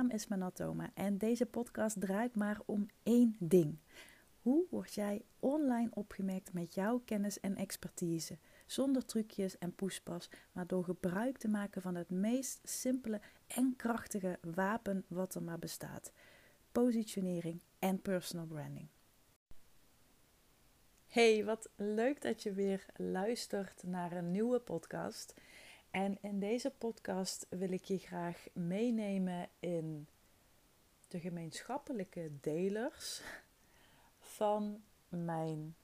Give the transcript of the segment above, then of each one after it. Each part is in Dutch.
naam is Manatoma en deze podcast draait maar om één ding. Hoe word jij online opgemerkt met jouw kennis en expertise? Zonder trucjes en poespas, maar door gebruik te maken van het meest simpele en krachtige wapen wat er maar bestaat: positionering en personal branding. Hey, wat leuk dat je weer luistert naar een nieuwe podcast. En in deze podcast wil ik je graag meenemen in de gemeenschappelijke delers van mijn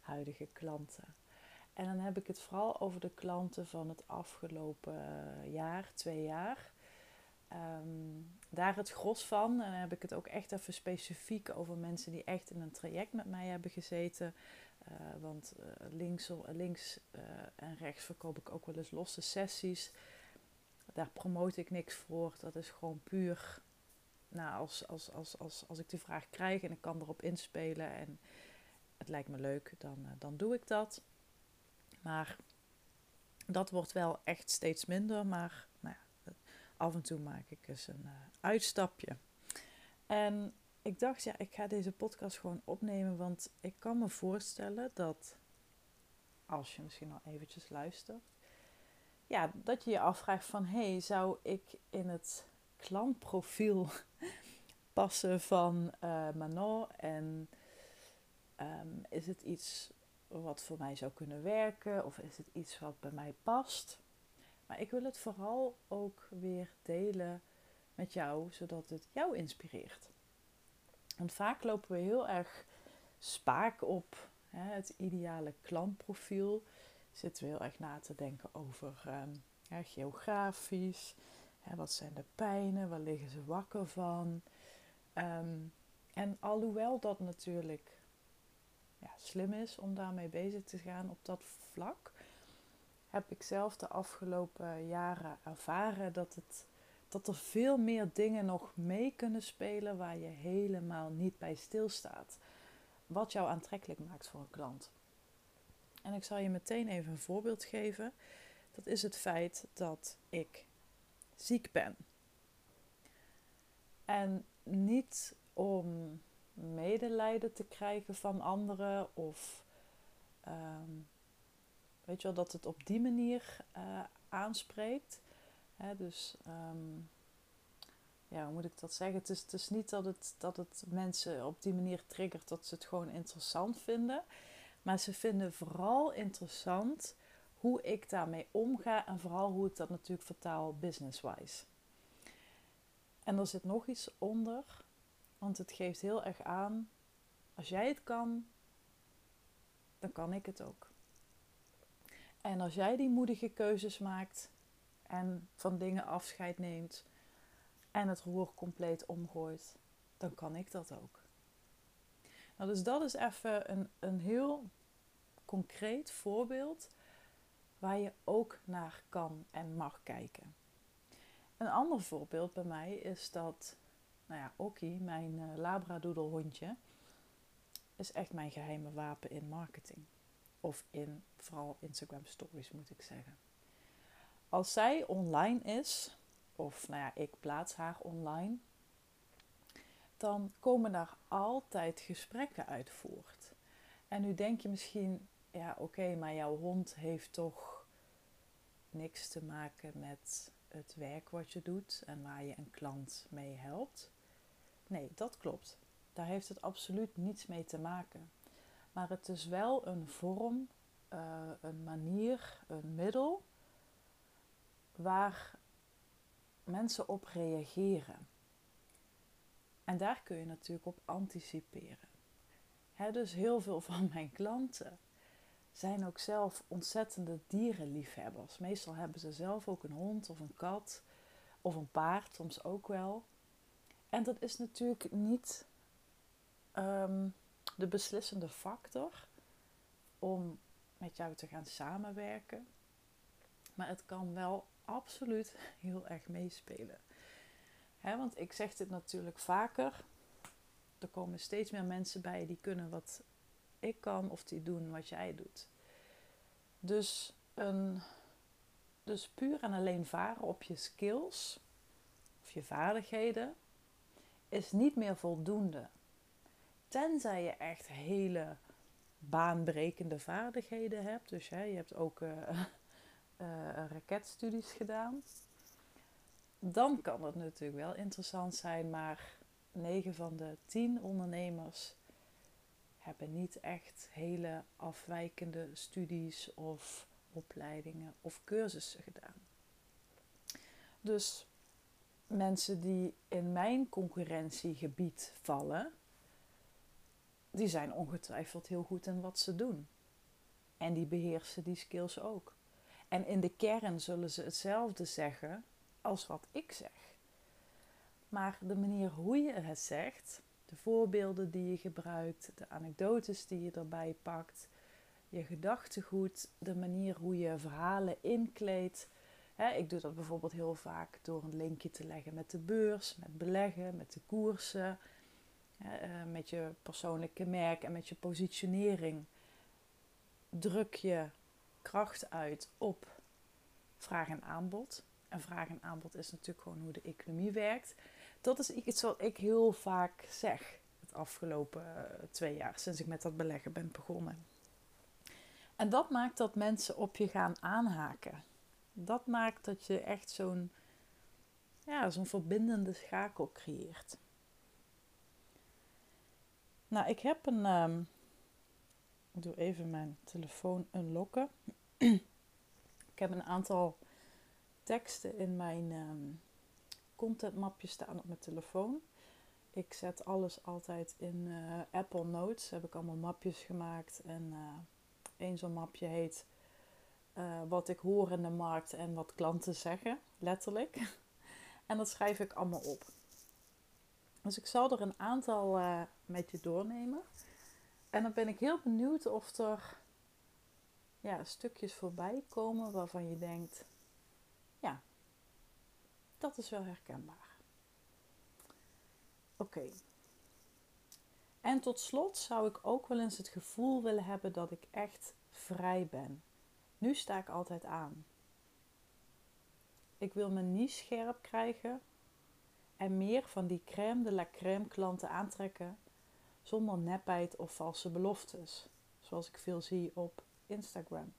huidige klanten. En dan heb ik het vooral over de klanten van het afgelopen jaar, twee jaar. Um, daar het gros van. En dan heb ik het ook echt even specifiek over mensen die echt in een traject met mij hebben gezeten. Uh, want uh, links, links uh, en rechts verkoop ik ook wel eens losse sessies. Daar promote ik niks voor. Dat is gewoon puur nou, als, als, als, als, als ik de vraag krijg en ik kan erop inspelen en het lijkt me leuk, dan, dan doe ik dat. Maar dat wordt wel echt steeds minder. Maar nou ja, af en toe maak ik eens een uitstapje. En ik dacht, ja, ik ga deze podcast gewoon opnemen, want ik kan me voorstellen dat, als je misschien al eventjes luistert, ja, dat je je afvraagt van, hé, hey, zou ik in het klantprofiel passen van uh, Manon en um, is het iets wat voor mij zou kunnen werken of is het iets wat bij mij past? Maar ik wil het vooral ook weer delen met jou, zodat het jou inspireert. Want vaak lopen we heel erg spaak op hè, het ideale klantprofiel. Zitten we heel erg na te denken over um, geografisch. Hè, wat zijn de pijnen? Waar liggen ze wakker van? Um, en alhoewel dat natuurlijk ja, slim is om daarmee bezig te gaan op dat vlak, heb ik zelf de afgelopen jaren ervaren dat het dat er veel meer dingen nog mee kunnen spelen waar je helemaal niet bij stilstaat. Wat jou aantrekkelijk maakt voor een klant. En ik zal je meteen even een voorbeeld geven. Dat is het feit dat ik ziek ben. En niet om medelijden te krijgen van anderen of um, weet je wel, dat het op die manier uh, aanspreekt. Hè, dus um, ja, hoe moet ik dat zeggen? Het is, het is niet dat het, dat het mensen op die manier triggert dat ze het gewoon interessant vinden. Maar ze vinden vooral interessant hoe ik daarmee omga en vooral hoe ik dat natuurlijk vertaal business-wise. En er zit nog iets onder, want het geeft heel erg aan, als jij het kan, dan kan ik het ook. En als jij die moedige keuzes maakt, en van dingen afscheid neemt en het roer compleet omgooit, dan kan ik dat ook. Nou, dus dat is even een, een heel concreet voorbeeld waar je ook naar kan en mag kijken. Een ander voorbeeld bij mij is dat, nou ja, Okkie, mijn labradoodle hondje, is echt mijn geheime wapen in marketing. Of in vooral Instagram stories moet ik zeggen. Als zij online is, of nou ja, ik plaats haar online, dan komen daar altijd gesprekken uit voort. En nu denk je misschien, ja oké, maar jouw hond heeft toch niks te maken met het werk wat je doet en waar je een klant mee helpt. Nee, dat klopt. Daar heeft het absoluut niets mee te maken. Maar het is wel een vorm, uh, een manier, een middel waar mensen op reageren. En daar kun je natuurlijk op anticiperen. dus heel veel van mijn klanten zijn ook zelf ontzettende dierenliefhebbers. Meestal hebben ze zelf ook een hond of een kat of een paard, soms ook wel. En dat is natuurlijk niet ehm, de beslissende factor om met jou te gaan samenwerken. Maar het kan wel absoluut heel erg meespelen. want ik zeg dit natuurlijk vaker. Er komen steeds meer mensen bij die kunnen wat ik kan of die doen wat jij doet. Dus, een, dus puur en alleen varen op je skills of je vaardigheden is niet meer voldoende. Tenzij je echt hele baanbrekende vaardigheden hebt. Dus je hebt ook uh, uh, raketstudies gedaan. Dan kan het natuurlijk wel interessant zijn, maar 9 van de 10 ondernemers hebben niet echt hele afwijkende studies of opleidingen of cursussen gedaan. Dus mensen die in mijn concurrentiegebied vallen, die zijn ongetwijfeld heel goed in wat ze doen. En die beheersen die skills ook. En in de kern zullen ze hetzelfde zeggen als wat ik zeg. Maar de manier hoe je het zegt, de voorbeelden die je gebruikt, de anekdotes die je erbij pakt, je gedachtegoed, de manier hoe je verhalen inkleedt. ik doe dat bijvoorbeeld heel vaak door een linkje te leggen met de beurs, met beleggen, met de koersen, eh, met je persoonlijke merk en met je positionering. Druk je kracht uit op vraag en aanbod. En vraag en aanbod is natuurlijk gewoon hoe de economie werkt. Dat is iets wat ik heel vaak zeg het afgelopen eh, twee jaar sinds ik met dat beleggen ben begonnen. En dat maakt dat mensen op je gaan aanhaken. Dat maakt dat je echt zo'n ja, zo'n verbindende schakel creëert. Nou, ik heb een. Um, ik doe even mijn telefoon unlocken. ik heb een aantal teksten in mijn um, contentmapje staan op mijn telefoon. Ik zet alles altijd in uh, Apple Notes. Heb ik allemaal mapjes gemaakt. En uh, één zo'n mapje heet uh, Wat ik hoor in de markt en wat klanten zeggen, letterlijk. en dat schrijf ik allemaal op. Dus ik zal er een aantal met je doornemen. En dan ben ik heel benieuwd of er ja, stukjes voorbij komen waarvan je denkt: ja, dat is wel herkenbaar. Oké. En tot slot zou ik ook wel eens het gevoel willen hebben dat ik echt vrij ben. Nu sta ik altijd aan. Ik wil me niet scherp krijgen en meer van die crème de la crème klanten aantrekken zonder nepheid of valse beloftes, zoals ik veel zie op Instagram.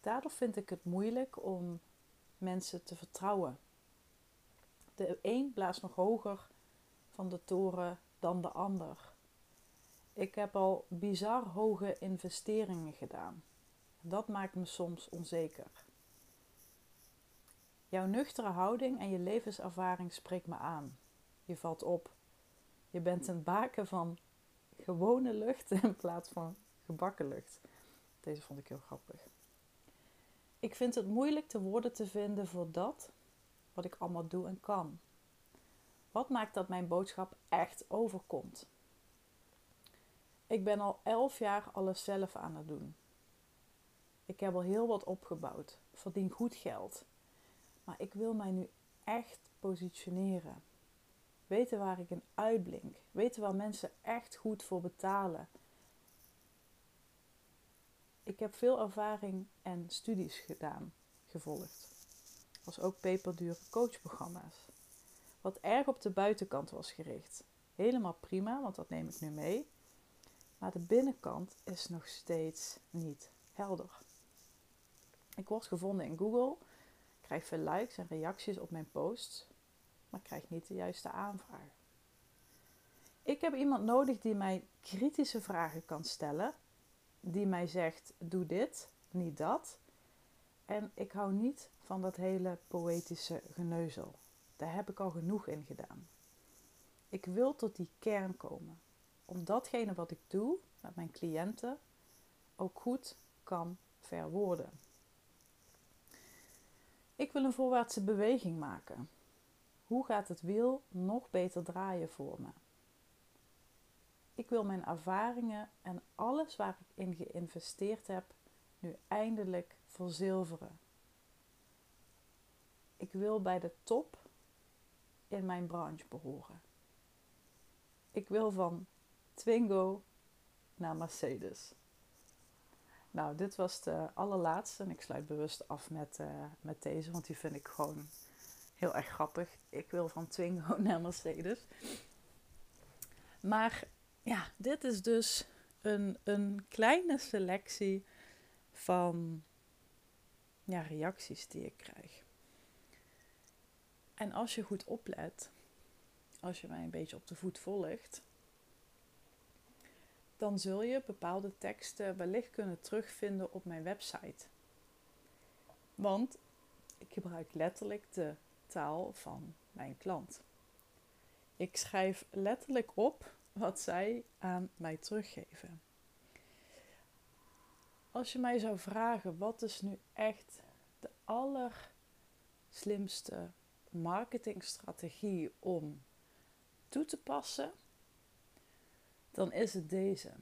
Daardoor vind ik het moeilijk om mensen te vertrouwen. De een blaast nog hoger van de toren dan de ander. Ik heb al bizar hoge investeringen gedaan. Dat maakt me soms onzeker. Jouw nuchtere houding en je levenservaring spreekt me aan. Je valt op. Je bent een baken van gewone lucht in plaats van gebakken lucht. Deze vond ik heel grappig. Ik vind het moeilijk de woorden te vinden voor dat wat ik allemaal doe en kan. Wat maakt dat mijn boodschap echt overkomt? Ik ben al elf jaar alles zelf aan het doen. Ik heb al heel wat opgebouwd, verdien goed geld. Maar ik wil mij nu echt positioneren. Weten waar ik in uitblink. Weten waar mensen echt goed voor betalen. Ik heb veel ervaring en studies gedaan, gevolgd. Was ook peperdure coachprogramma's. Wat erg op de buitenkant was gericht. Helemaal prima, want dat neem ik nu mee. Maar de binnenkant is nog steeds niet helder. Ik word gevonden in Google, krijg veel likes en reacties op mijn posts, maar krijg niet de juiste aanvraag. Ik heb iemand nodig die mij kritische vragen kan stellen, die mij zegt: doe dit, niet dat. En ik hou niet van dat hele poëtische geneuzel. Daar heb ik al genoeg in gedaan. Ik wil tot die kern komen, om datgene wat ik doe met mijn cliënten ook goed kan verwoorden. Ik wil een voorwaartse beweging maken. Hoe gaat het wiel nog beter draaien voor me? Ik wil mijn ervaringen en alles waar ik in geïnvesteerd heb nu eindelijk verzilveren. Ik wil bij de top in mijn branche behoren. Ik wil van Twingo naar Mercedes. Nou, dit was de allerlaatste en ik sluit bewust af met, uh, met deze, want die vind ik gewoon Heel erg grappig. Ik wil van Twingo naar Mercedes. Maar ja, dit is dus een, een kleine selectie van ja, reacties die ik krijg. En als je goed oplet, als je mij een beetje op de voet volgt, dan zul je bepaalde teksten wellicht kunnen terugvinden op mijn website. Want ik gebruik letterlijk de taal van mijn klant. Ik schrijf letterlijk op wat zij aan mij teruggeven. Als je mij zou vragen wat is nu echt de allerslimste marketingstrategie om toe te passen, dan is het deze.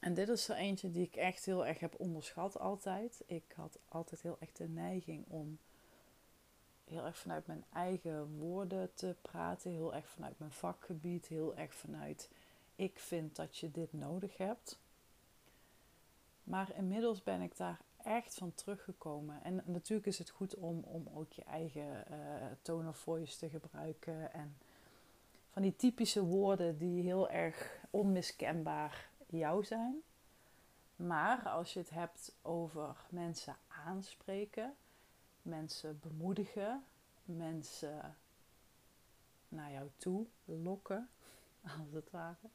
En dit is er eentje die ik echt heel erg heb onderschat altijd. Ik had altijd heel erg de neiging om heel erg vanuit mijn eigen woorden te praten, heel erg vanuit mijn vakgebied, heel erg vanuit ik vind dat je dit nodig hebt. Maar inmiddels ben ik daar echt van teruggekomen. En natuurlijk is het goed om, om ook je eigen uh, tone of voice te gebruiken. En van die typische woorden die heel erg onmiskenbaar jou zijn. Maar als je het hebt over mensen aanspreken, mensen bemoedigen, mensen naar jou toe lokken, als het ware,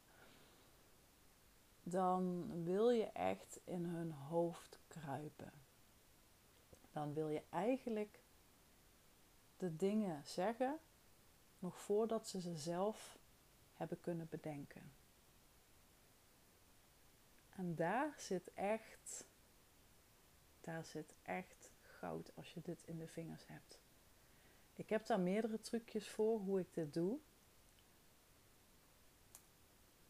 dan wil je echt in hun hoofd kruipen. Dan wil je eigenlijk de dingen zeggen nog voordat ze ze zelf hebben kunnen bedenken. En daar zit echt, daar zit echt als je dit in de vingers hebt. Ik heb daar meerdere trucjes voor hoe ik dit doe.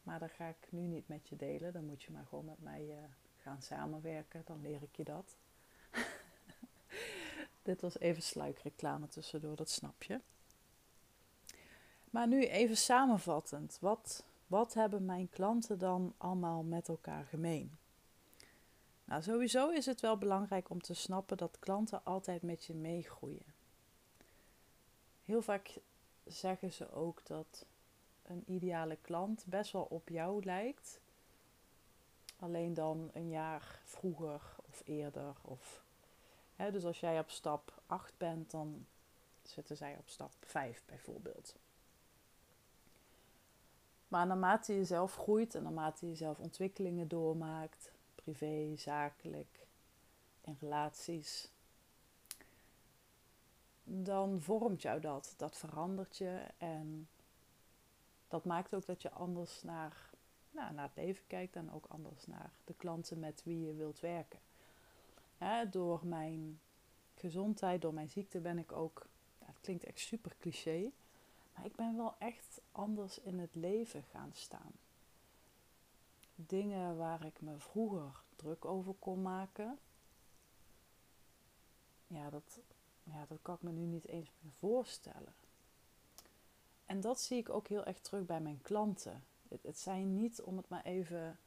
Maar dat ga ik nu niet met je delen. Dan moet je maar gewoon met mij uh, gaan samenwerken. Dan leer ik je dat. Dit was even sluikreclame tussendoor, dat snap je. Maar nu even samenvattend. Wat, wat hebben mijn klanten dan allemaal met elkaar gemeen? Nou, sowieso is het wel belangrijk om te snappen dat klanten altijd met je meegroeien. Heel vaak zeggen ze ook dat een ideale klant best wel op jou lijkt. Alleen dan een jaar vroeger of eerder. Of, hè, dus als jij op stap 8 bent, dan zitten zij op stap 5 bijvoorbeeld. Maar naarmate je zelf groeit en naarmate je zelf ontwikkelingen doormaakt, privé, zakelijk, in relaties, dan vormt jou dat. Dat verandert je en dat maakt ook dat je anders naar, nou, naar het leven kijkt en ook anders naar de klanten met wie je wilt werken. door mijn gezondheid, door mijn ziekte ben ik ook, het klinkt echt super cliché, maar ik ben wel echt anders in het leven gaan staan. Dingen waar ik me vroeger druk over kon maken, ja, dat, ja, dat kan ik me nu niet eens meer voorstellen. En dat zie ik ook heel erg terug bij mijn klanten. Het, het zijn niet, om het maar even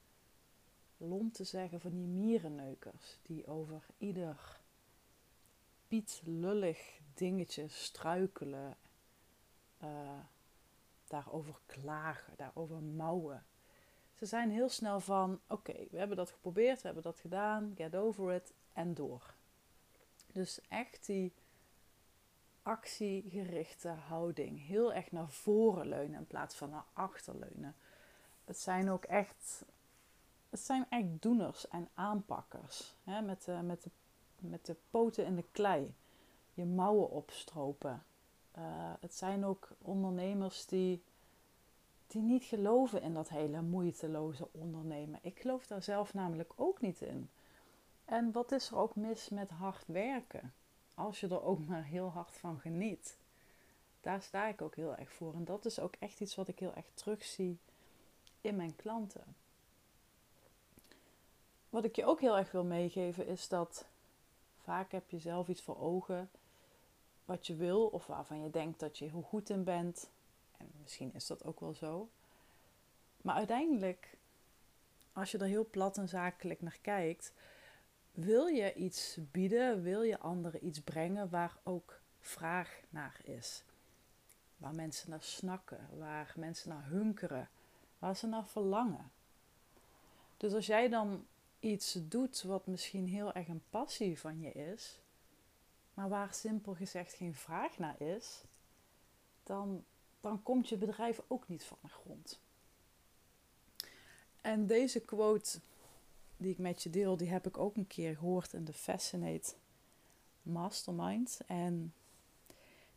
lomp te zeggen, van die mierenneukers die over ieder piet lullig dingetje struikelen, uh, daarover klagen, daarover mouwen. Ze zijn heel snel van: oké, we hebben dat geprobeerd, we hebben dat gedaan, get over it en door. Dus echt die actiegerichte houding. Heel erg naar voren leunen in plaats van naar achter leunen. Het zijn ook echt, het zijn echt doeners en aanpakkers. Hè? Met, de, met, de, met de poten in de klei. Je mouwen opstropen. Uh, het zijn ook ondernemers die, die niet geloven in dat hele moeiteloze ondernemen. Ik geloof daar zelf namelijk ook niet in. En wat is er ook mis met hard werken? als je er ook maar heel hard van geniet. Daar sta ik ook heel erg voor. En dat is ook echt iets wat ik heel erg terugzie in mijn klanten. Wat ik je ook heel erg wil meegeven is dat vaak heb je zelf iets voor ogen wat je wil of waarvan je denkt dat je heel goed in bent. En misschien is dat ook wel zo. Maar uiteindelijk, als je er heel plat en zakelijk naar kijkt, wil je iets bieden, wil je anderen iets brengen waar ook vraag naar is. Waar mensen naar snakken, waar mensen naar hunkeren, waar ze naar verlangen. Dus als jij dan iets doet wat misschien heel erg een passie van je is, maar waar simpel gezegd geen vraag naar is, dan, dan komt je bedrijf ook niet van de grond. En deze quote die ik met je deel, die heb ik ook een keer gehoord in de Fascinate Mastermind. En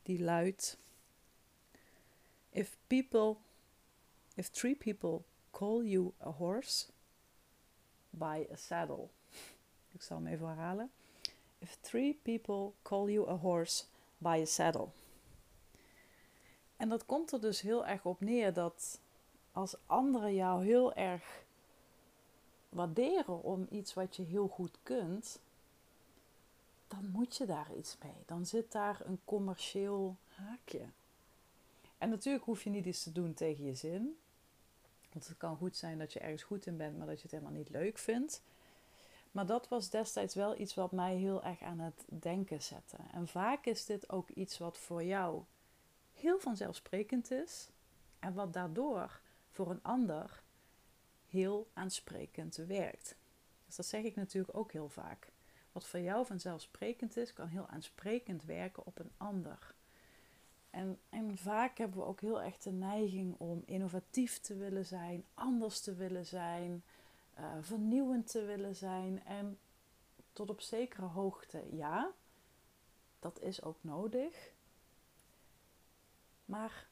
die luidt: If people, if three people call you a horse, buy a saddle. Ik zal hem even herhalen. If three people call you a horse, buy a saddle. En dat komt er dus heel erg op neer dat als anderen jou heel erg waarderen om iets wat je heel goed kunt, dan moet je daar iets mee. Dan zit daar een commercieel haakje. En natuurlijk hoef je niet iets te doen tegen je zin. Want het kan goed zijn dat je ergens goed in bent, maar dat je het helemaal niet leuk vindt. Maar dat was destijds wel iets wat mij heel erg aan het denken zette. En vaak is dit ook iets wat voor jou heel vanzelfsprekend is. En wat daardoor voor een ander heel aansprekend werkt. Dus dat zeg ik natuurlijk ook heel vaak. Wat voor jou vanzelfsprekend is, kan heel aansprekend werken op een ander. En, en vaak hebben we ook heel erg de neiging om innovatief te willen zijn, anders te willen zijn, uh, vernieuwend te willen zijn. En tot op zekere hoogte, ja, dat is ook nodig. Maar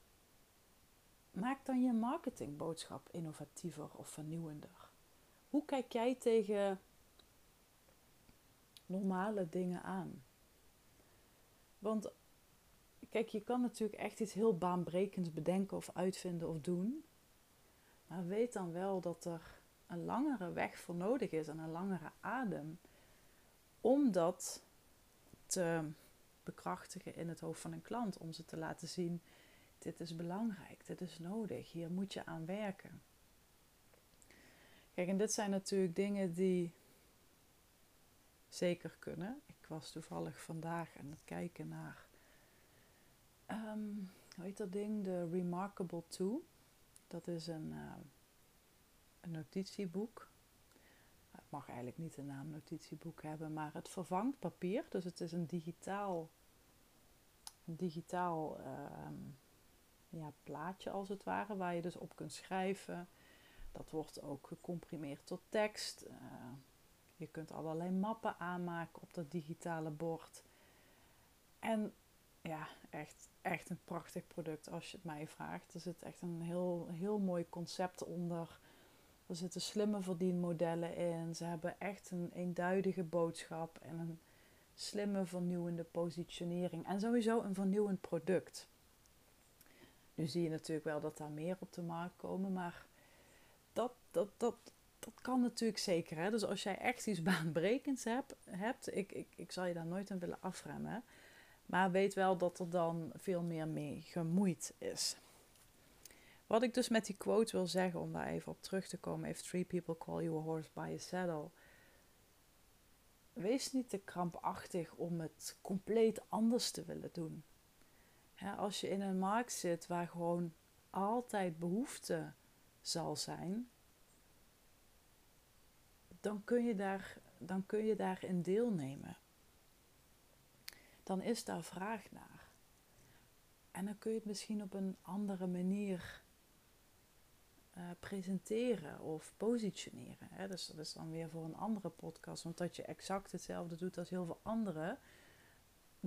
maak dan je marketingboodschap innovatiever of vernieuwender. Hoe kijk jij tegen normale dingen aan? Want kijk, je kan natuurlijk echt iets heel baanbrekends bedenken of uitvinden of doen. Maar weet dan wel dat er een langere weg voor nodig is en een langere adem om dat te bekrachtigen in het hoofd van een klant. Om ze te laten zien dit is belangrijk, dit is nodig, hier moet je aan werken. Kijk, en dit zijn natuurlijk dingen die zeker kunnen. Ik was toevallig vandaag aan het kijken naar, um, hoe heet dat ding? De Remarkable 2. Dat is een, uh, een notitieboek. Het mag eigenlijk niet de naam notitieboek hebben, maar het vervangt papier. Dus het is een digitaal, digitaal uh, ja, plaatje als het ware, waar je dus op kunt schrijven. Dat wordt ook gecomprimeerd tot tekst. Uh, je kunt allerlei mappen aanmaken op dat digitale bord. En ja, echt, echt een prachtig product als je het mij vraagt. Er zit echt een heel, heel mooi concept onder. Er zitten slimme verdienmodellen in. Ze hebben echt een eenduidige boodschap en een slimme vernieuwende positionering. En sowieso een vernieuwend product. Nu zie je natuurlijk wel dat daar meer op de markt komen, maar dat, dat, dat, dat kan natuurlijk zeker. Hè? Dus als jij echt iets baanbrekends hebt, hebt ik, ik, ik zal je daar nooit aan willen afremmen. Maar weet wel dat er dan veel meer mee gemoeid is. Wat ik dus met die quote wil zeggen, om daar even op terug te komen: If three people call you a horse by a saddle. Wees niet te krampachtig om het compleet anders te willen doen als je in een markt zit waar gewoon altijd behoefte zal zijn, dan kun je, daar, dan kun je daarin deelnemen. Dan is daar vraag naar. En dan kun je het misschien op een andere manier uh, presenteren of positioneren. Hè? Dus dat is dan weer voor een andere podcast. Want dat je exact hetzelfde doet als heel veel anderen,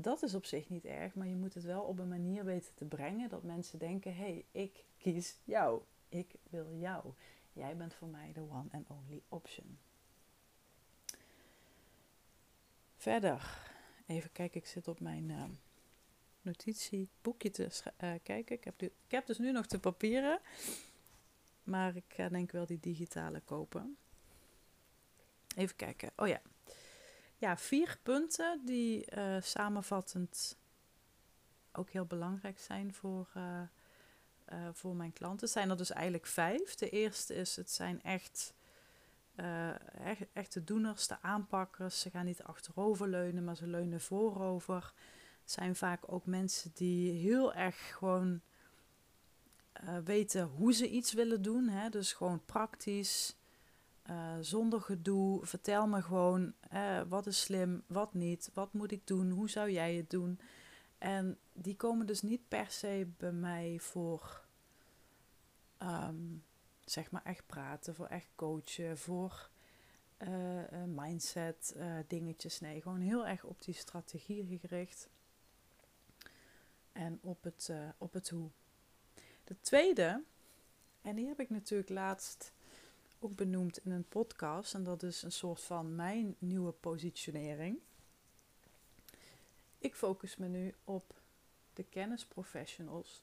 dat is op zich niet erg, maar je moet het wel op een manier weten te brengen dat mensen denken: hé, hey, ik kies jou. Ik wil jou. Jij bent voor mij de one and only option. Verder, even kijken, ik zit op mijn uh, notitieboekje te uh, kijken. Ik heb, ik heb dus nu nog de papieren, maar ik ga denk wel die digitale kopen. Even kijken. Oh ja, ja, vier punten die uh, samenvattend ook heel belangrijk zijn voor, uh, uh, voor mijn klanten. Het zijn er dus eigenlijk vijf. De eerste is, het zijn echt, echt, de doeners, de aanpakkers. Ze gaan niet achteroverleunen, maar ze leunen voorover. zijn vaak ook mensen die heel erg gewoon weten hoe ze iets willen doen. Hè? Dus gewoon praktisch, uh, zonder gedoe. Vertel me gewoon wat is slim, wat niet, wat moet ik doen, hoe zou jij het doen. En die komen dus niet per se bij mij voor, um, zeg maar, echt praten, voor echt coachen, voor mindset dingetjes. Nee, gewoon heel erg op die strategie gericht en op het, op het hoe. De tweede, en die heb ik natuurlijk laatst ook benoemd in een podcast, en dat is een soort van mijn nieuwe positionering. Ik focus me nu op de kennisprofessionals,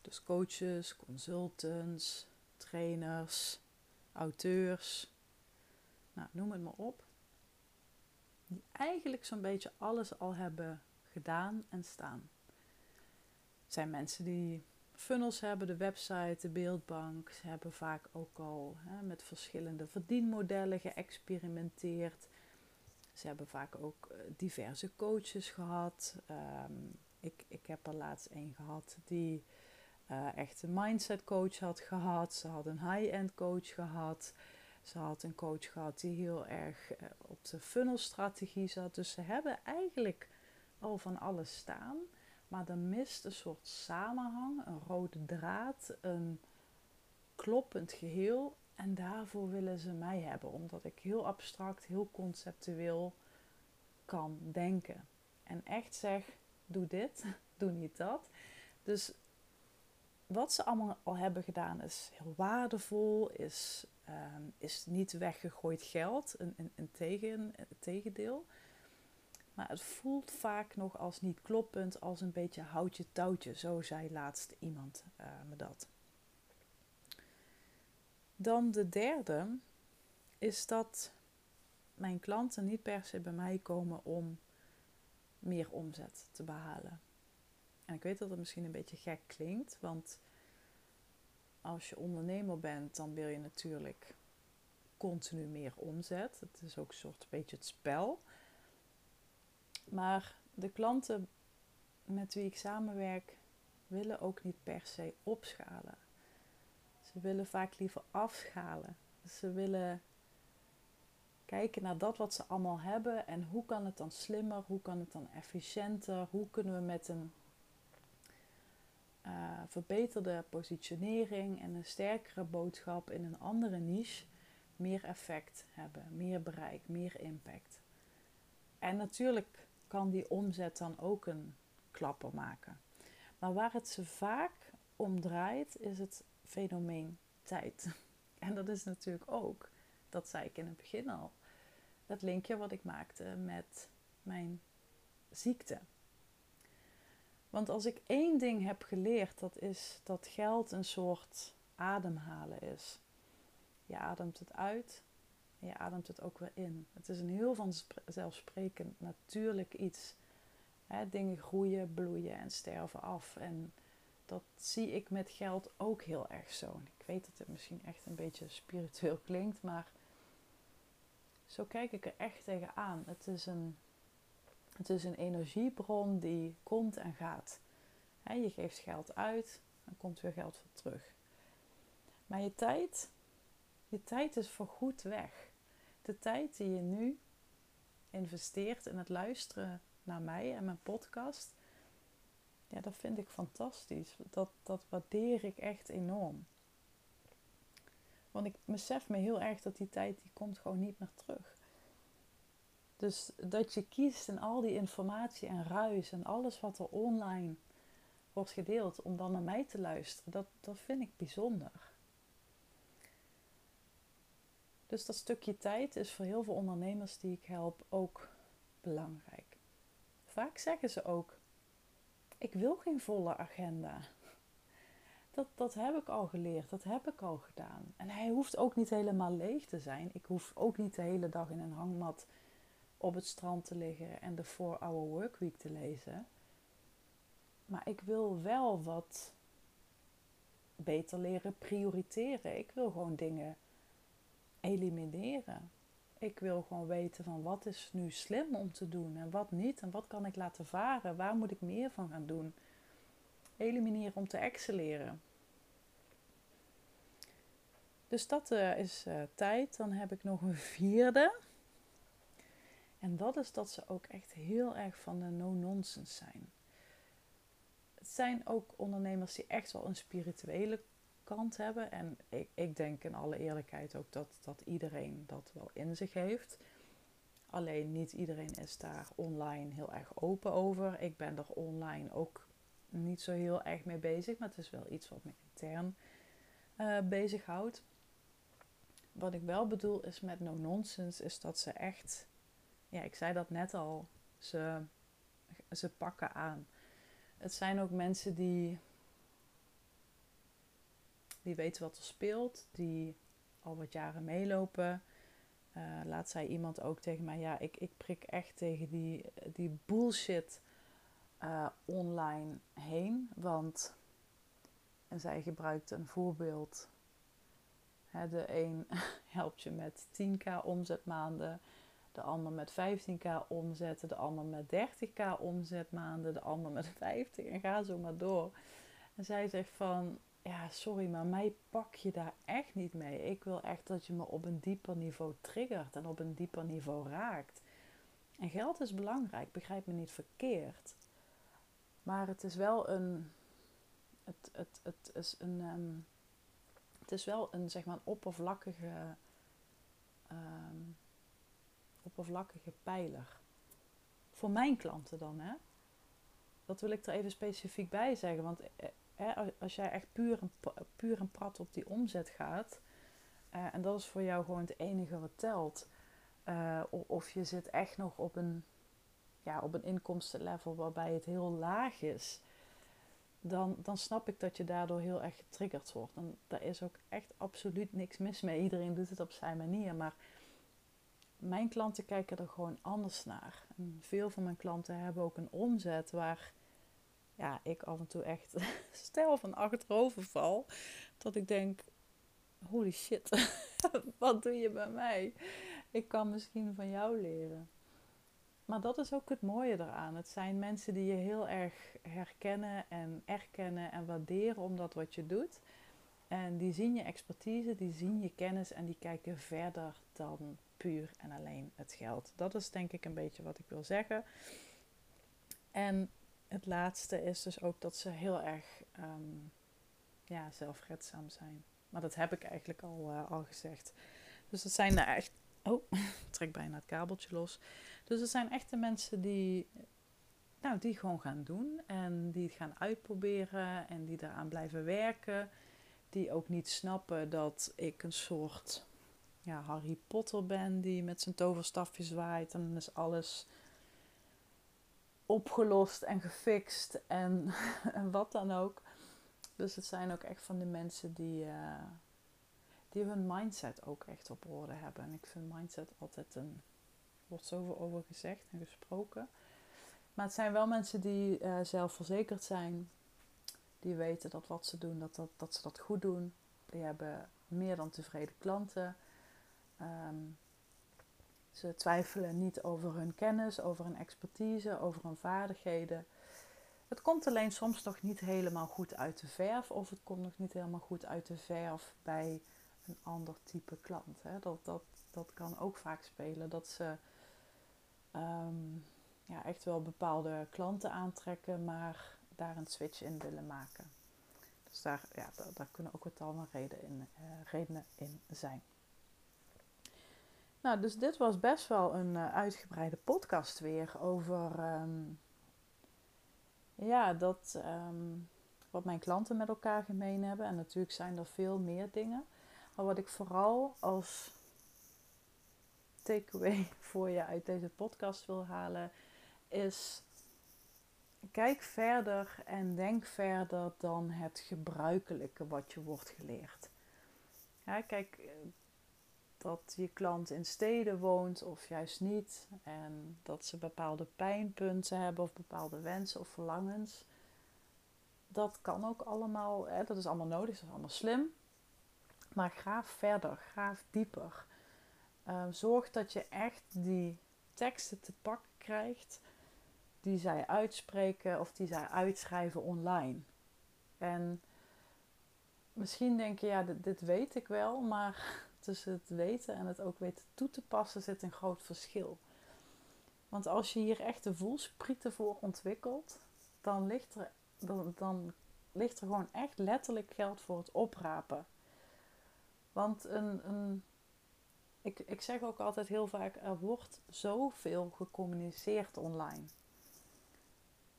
dus coaches, consultants, trainers, auteurs, nou, noem het maar op, die eigenlijk zo'n beetje alles al hebben gedaan en staan. Het zijn mensen die funnels hebben, de website, de beeldbank. Ze hebben vaak ook al hè, met verschillende verdienmodellen geëxperimenteerd. Ze hebben vaak ook eh, diverse coaches gehad. Ehm, ik, ik heb er laatst een gehad die uh, echt een mindset coach had gehad. Ze had een high-end coach gehad. Ze had een coach gehad die heel erg uh, op de funnelstrategie zat. Dus ze hebben eigenlijk al van alles staan. Maar er mist een soort samenhang, een rode draad, een kloppend geheel. En daarvoor willen ze mij hebben, omdat ik heel abstract, heel conceptueel kan denken. En echt zeg: doe dit, doe niet dat. Dus wat ze allemaal al hebben gedaan is heel waardevol, is, ehm, is niet weggegooid geld, een, een, een, tegen, een tegendeel. Maar het voelt vaak nog als niet kloppend, als een beetje houtje touwtje. Zo zei laatst iemand uh, me dat. Dan de derde is dat mijn klanten niet per se bij mij komen om meer omzet te behalen. En ik weet dat het misschien een beetje gek klinkt, want als je ondernemer bent, dan wil je natuurlijk continu meer omzet. Het is ook een soort beetje het spel. Maar de klanten met wie ik samenwerk willen ook niet per se opschalen. Ze willen vaak liever afschalen. Ze willen kijken naar dat wat ze allemaal hebben en hoe kan het dan slimmer, hoe kan het dan efficiënter, hoe kunnen we met een uh, verbeterde positionering en een sterkere boodschap in een andere niche meer effect hebben, meer bereik, meer impact. En natuurlijk kan die omzet dan ook een klapper maken. Maar waar het ze vaak om draait, is het fenomeen tijd. En dat is natuurlijk ook, dat zei ik in het begin al, dat linkje wat ik maakte met mijn ziekte. Want als ik één ding heb geleerd, dat is dat geld een soort ademhalen is. Je ademt het uit en je ademt het ook weer in. Het is een heel vanzelfsprekend natuurlijk iets. dingen groeien, bloeien en sterven af. En dat zie ik met geld ook heel erg zo. ik weet dat het misschien echt een beetje spiritueel klinkt, maar zo kijk ik er echt tegenaan. Het is een, het is een energiebron die komt en gaat. je geeft geld uit, dan komt weer geld voor terug. Maar je tijd, je tijd is voorgoed weg de tijd die je nu investeert in het luisteren naar mij en mijn podcast, ja, dat vind ik fantastisch. Dat, dat waardeer ik echt enorm. Want ik besef me heel erg dat die tijd, die komt gewoon niet meer terug. Dus dat je kiest in al die informatie en ruis en alles wat er online wordt gedeeld, om dan naar mij te luisteren, dat, dat vind ik bijzonder. Dus dat stukje tijd is voor heel veel ondernemers die ik help ook belangrijk. Vaak zeggen ze ook: Ik wil geen volle agenda. Dat, dat heb ik al geleerd, dat heb ik al gedaan. En hij hoeft ook niet helemaal leeg te zijn. Ik hoef ook niet de hele dag in een hangmat op het strand te liggen en de 4-hour workweek te lezen. Maar ik wil wel wat beter leren prioriteren. Ik wil gewoon dingen elimineren. Ik wil gewoon weten van wat is nu slim om te doen en wat niet. En wat kan ik laten varen? Waar moet ik meer van gaan doen? Elimineren om te excelleren. Dus dat uh, is uh, tijd. Dan heb ik nog een vierde. En dat is dat ze ook echt heel erg van de no-nonsense zijn. Het zijn ook ondernemers die echt wel een spirituele kant hebben. En ik, ik denk in alle eerlijkheid ook dat, dat iedereen dat wel in zich heeft. Alleen niet iedereen is daar online heel erg open over. Ik ben er online ook niet zo heel erg mee bezig, maar het is wel iets wat me intern uh, bezighoudt. Wat ik wel bedoel is met no nonsense, is dat ze echt, ja, ik zei dat net al, ze, ze pakken aan. Het zijn ook mensen die die weten wat er speelt, die al wat jaren meelopen. Uh, laat zei iemand ook tegen mij, ja, ik, ik prik echt tegen die, die bullshit uh, online heen. Want, en zij gebruikt een voorbeeld. De een helpt je met 10k omzetmaanden, de ander met 15k omzet, de ander met 30k omzetmaanden, de ander met 50 en ga zo maar door. En zij zegt van, ja, sorry, maar mij pak je daar echt niet mee. Ik wil echt dat je me op een dieper niveau triggert en op een dieper niveau raakt. En geld is belangrijk, begrijp me niet verkeerd. Maar het is wel een. Het, het, het is een. Um, het is wel een zeg maar oppervlakkige. Um, oppervlakkige pijler. Voor mijn klanten dan, hè? Dat wil ik er even specifiek bij zeggen. Want eh, als jij echt puur en, puur en prat op die omzet gaat, uh, en dat is voor jou gewoon het enige wat telt, uh, of je zit echt nog op een, ja, op een inkomstenlevel waarbij het heel laag is, dan, dan snap ik dat je daardoor heel erg getriggerd wordt. En daar is ook echt absoluut niks mis mee. Iedereen doet het op zijn manier, maar mijn klanten kijken er gewoon anders naar. En veel van mijn klanten hebben ook een omzet waar ja, ik af en toe echt stel van achterover val. Dat ik denk, holy shit, wat doe je bij mij? Ik kan misschien van jou leren. Maar dat is ook het mooie eraan. Het zijn mensen die je heel erg herkennen en erkennen en waarderen omdat wat je doet. En die zien je expertise, die zien je kennis en die kijken verder dan puur en alleen het geld. Dat is denk ik een beetje wat ik wil zeggen. En het laatste is dus ook dat ze heel erg um, ja, zelfredzaam zijn. Maar dat heb ik eigenlijk al, uh, al gezegd. Dus het zijn echt. Oh, trek bijna het kabeltje los. Dus het zijn echte mensen die, nou, die gewoon gaan doen. En die het gaan uitproberen. En die daaraan blijven werken. Die ook niet snappen dat ik een soort ja, Harry Potter ben. Die met zijn toverstafje zwaait. En dan is alles opgelost en gefixt en, en wat dan ook. Dus het zijn ook echt van de mensen die, uh, die hun mindset ook echt op orde hebben. En ik vind mindset altijd een. wordt zoveel over gezegd en gesproken. Maar het zijn wel mensen die uh, zelfverzekerd zijn. Die weten dat wat ze doen, dat, dat, dat ze dat goed doen. Die hebben meer dan tevreden klanten. Um, ze twijfelen niet over hun kennis, over hun expertise, over hun vaardigheden. Het komt alleen soms nog niet helemaal goed uit de verf, of het komt nog niet helemaal goed uit de verf bij een ander type klant. Hè. Dat, dat, dat kan ook vaak spelen, dat ze um, ja, echt wel bepaalde klanten aantrekken, maar daar een switch in willen maken. Dus daar, ja, daar, kunnen ook wat allemaal reden in, uh, redenen in zijn. Nou, dus dit was best wel een uh, uitgebreide podcast weer over um, ja, dat, um, wat mijn klanten met elkaar gemeen hebben. En natuurlijk zijn er veel meer dingen. Maar wat ik vooral als takeaway voor je uit deze podcast wil halen, is kijk verder en denk verder dan het gebruikelijke wat je wordt geleerd. Kijk, dat je klant in steden woont of juist niet. En dat ze bepaalde pijnpunten hebben of bepaalde wensen of verlangens. Dat kan ook allemaal, hè, dat is allemaal nodig, dat is allemaal slim. Maar graaf verder, graaf dieper. Uh, zorg dat je echt die teksten te pakken krijgt die zij uitspreken of die zij uitschrijven online. En misschien denk je, ja, dit weet ik wel, maar tussen het weten en het ook weten toe te passen zit een groot verschil. Want als je hier echt de voelsprieten voor ontwikkelt, dan ligt er, dan, dan ligt er gewoon echt letterlijk geld voor het oprapen. Want een, een, ik, ik zeg ook altijd heel vaak, er wordt zoveel gecommuniceerd online.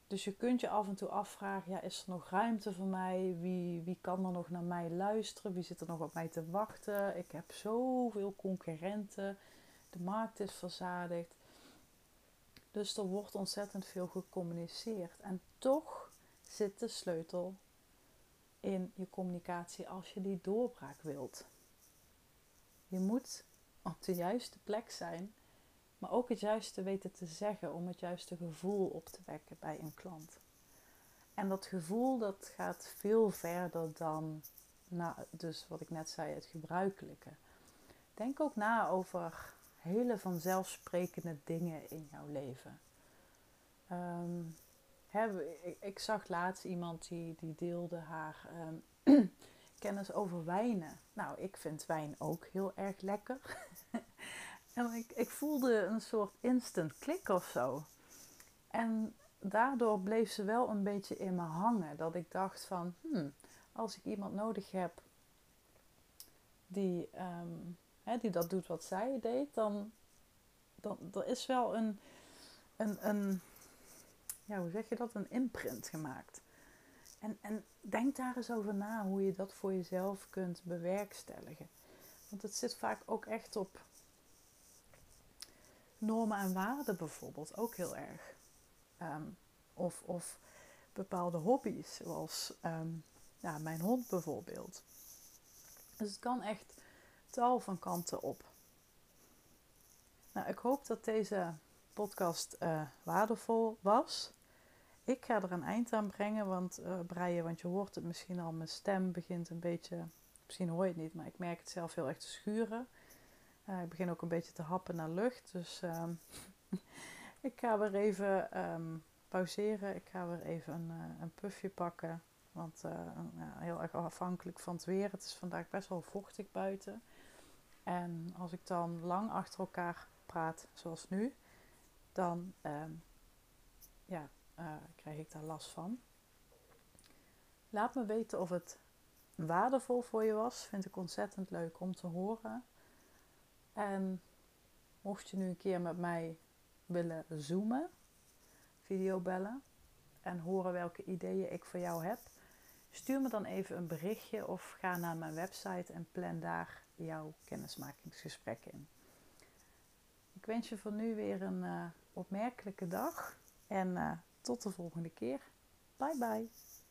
Dus je kunt je af en toe afvragen, ja, is er nog ruimte voor mij? Wie, wie kan er nog naar mij luisteren? Wie zit er nog op mij te wachten? Ik heb zoveel concurrenten. De markt is verzadigd. Dus er wordt ontzettend veel gecommuniceerd. En toch zit de sleutel in je communicatie als je die doorbraak wilt. Je moet op de juiste plek zijn, maar ook het juiste weten te zeggen om het juiste gevoel op te wekken bij een klant. En dat gevoel dat gaat veel verder dan, nou, dus wat ik net zei, het gebruikelijke. Denk ook na over hele vanzelfsprekende dingen in jouw leven. Ik, ik, zag laatst iemand die, die deelde haar ehm, kennis over wijnen. Nou, ik vind wijn ook heel erg lekker. en ik, ik voelde een soort instant klik of zo. En daardoor bleef ze wel een beetje in me hangen. Dat ik dacht van, hmm, als ik iemand nodig heb die, um, hè, die dat doet wat zij deed, dan, dan er is wel een, een, een ja, hoe zeg je dat, een imprint gemaakt. En, en denk daar eens over na hoe je dat voor jezelf kunt bewerkstelligen. Want het zit vaak ook echt op normen en waarden bijvoorbeeld, ook heel erg. Ehm, of, of bepaalde hobby's, zoals ehm, ja, mijn hond bijvoorbeeld. Dus het kan echt tal van kanten op. Nou, ik hoop dat deze podcast uh, waardevol was ik ga er een eind aan brengen, want uh, breien, want je hoort het misschien al, mijn stem begint een beetje, misschien hoor je het niet, maar ik merk het zelf heel erg te schuren. Uh, ik begin ook een beetje te happen naar lucht, dus uh, ik ga weer even um, pauzeren. Ik ga weer even een, uh, een puffje pakken, want ja, heel erg afhankelijk van het weer. Het is vandaag best wel vochtig buiten. En als ik dan lang achter elkaar praat, zoals nu, dan um, ja, uh, krijg ik daar last van. Laat me weten of het waardevol voor je was. Vind ik ontzettend leuk om te horen. En mocht je nu een keer met mij willen zoomen, videobellen en horen welke ideeën ik voor jou heb, stuur me dan even een berichtje of ga naar mijn website en plan daar jouw kennismakingsgesprek in. Ik wens je voor nu weer een uh, opmerkelijke dag en uh, tot de volgende keer. Bye bye.